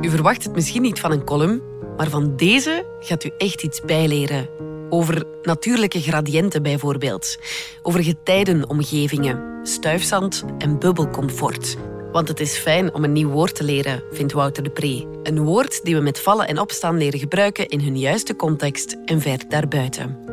U verwacht het misschien niet van een column, maar van deze gaat u echt iets bijleren. Over natuurlijke gradiënten bijvoorbeeld. Over getijdenomgevingen, stuifzand en bubbelcomfort. Want het is fijn om een nieuw woord te leren, vindt Wouter de Pre. Een woord die we met vallen en opstaan leren gebruiken in hun juiste context en ver daarbuiten.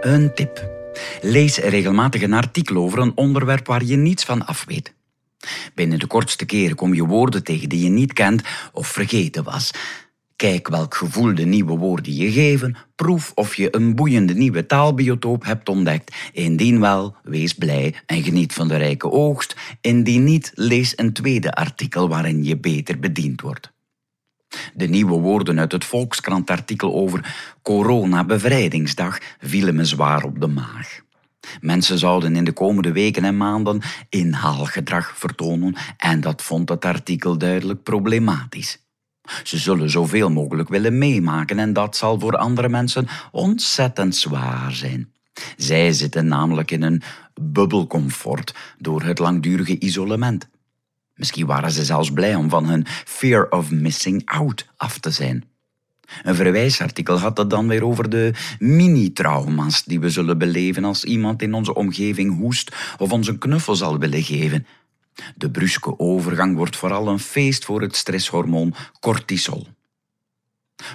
Een tip. Lees regelmatig een artikel over een onderwerp waar je niets van af weet. Binnen de kortste keren kom je woorden tegen die je niet kent of vergeten was. Kijk welk gevoel de nieuwe woorden je geven. Proef of je een boeiende nieuwe taalbiotoop hebt ontdekt. Indien wel, wees blij en geniet van de rijke oogst. Indien niet, lees een tweede artikel waarin je beter bediend wordt. De nieuwe woorden uit het Volkskrant-artikel over corona-bevrijdingsdag vielen me zwaar op de maag. Mensen zouden in de komende weken en maanden inhaalgedrag vertonen en dat vond het artikel duidelijk problematisch. Ze zullen zoveel mogelijk willen meemaken en dat zal voor andere mensen ontzettend zwaar zijn. Zij zitten namelijk in een bubbelcomfort door het langdurige isolement. Misschien waren ze zelfs blij om van hun fear of missing out af te zijn. Een verwijsartikel had het dan weer over de mini-trauma's die we zullen beleven als iemand in onze omgeving hoest of ons een knuffel zal willen geven. De bruske overgang wordt vooral een feest voor het stresshormoon cortisol.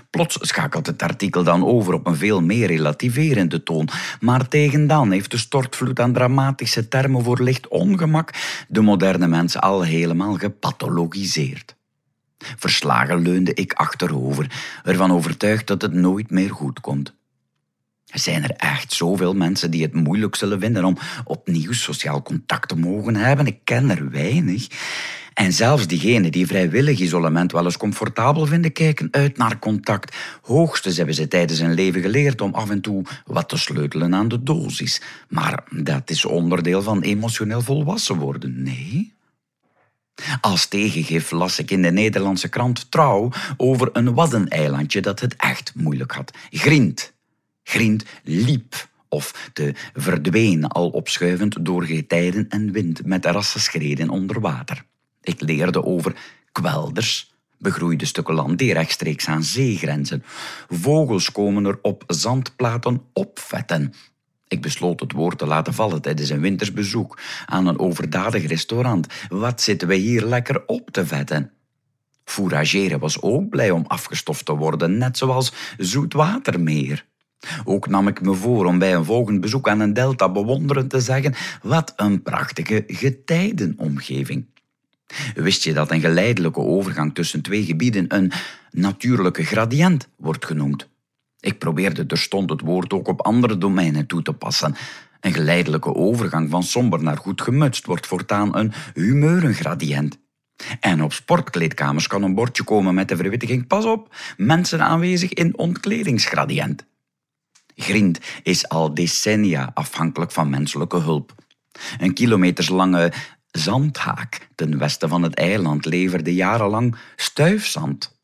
Plots schakelt het artikel dan over op een veel meer relativerende toon, maar tegen dan heeft de stortvloed aan dramatische termen voor licht ongemak de moderne mens al helemaal gepathologiseerd. Verslagen leunde ik achterover, ervan overtuigd dat het nooit meer goed komt. Er zijn er echt zoveel mensen die het moeilijk zullen vinden om opnieuw sociaal contact te mogen hebben. Ik ken er weinig. En zelfs diegenen die vrijwillig isolement wel eens comfortabel vinden, kijken uit naar contact. Hoogstens hebben ze tijdens hun leven geleerd om af en toe wat te sleutelen aan de dosis. Maar dat is onderdeel van emotioneel volwassen worden, nee? Als tegengif las ik in de Nederlandse krant Trouw over een waddeneilandje dat het echt moeilijk had. Grind. Grind liep of te verdween al opschuivend door getijden en wind met rassenschreden onder water. Ik leerde over kwelders, begroeide stukken land die rechtstreeks aan zee grenzen. Vogels komen er op zandplaten opvetten. Ik besloot het woord te laten vallen tijdens een wintersbezoek aan een overdadig restaurant. Wat zitten we hier lekker op te vetten? Fourageren was ook blij om afgestoft te worden, net zoals zoetwatermeer. Ook nam ik me voor om bij een volgend bezoek aan een delta bewonderend te zeggen: wat een prachtige getijdenomgeving. Wist je dat een geleidelijke overgang tussen twee gebieden een natuurlijke gradient wordt genoemd? Ik probeerde terstond het woord ook op andere domeinen toe te passen. Een geleidelijke overgang van somber naar goed gemutst wordt voortaan een humeurengradient. En op sportkleedkamers kan een bordje komen met de verwittiging: pas op, mensen aanwezig in ontkledingsgradient. Grind is al decennia afhankelijk van menselijke hulp. Een kilometerslange zandhaak ten westen van het eiland leverde jarenlang stuifzand.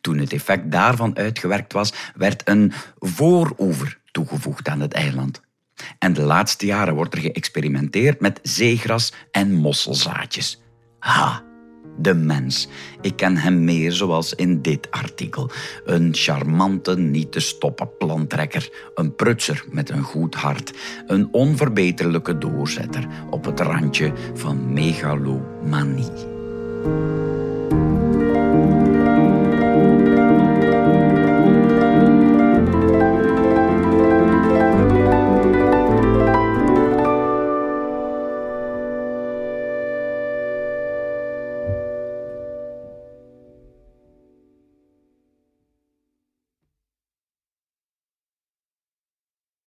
Toen het effect daarvan uitgewerkt was, werd een vooroever toegevoegd aan het eiland. En de laatste jaren wordt er geëxperimenteerd met zeegras en mosselzaadjes. Ha! De mens. Ik ken hem meer zoals in dit artikel. Een charmante, niet te stoppen plantrekker. Een prutser met een goed hart. Een onverbeterlijke doorzetter op het randje van megalomanie.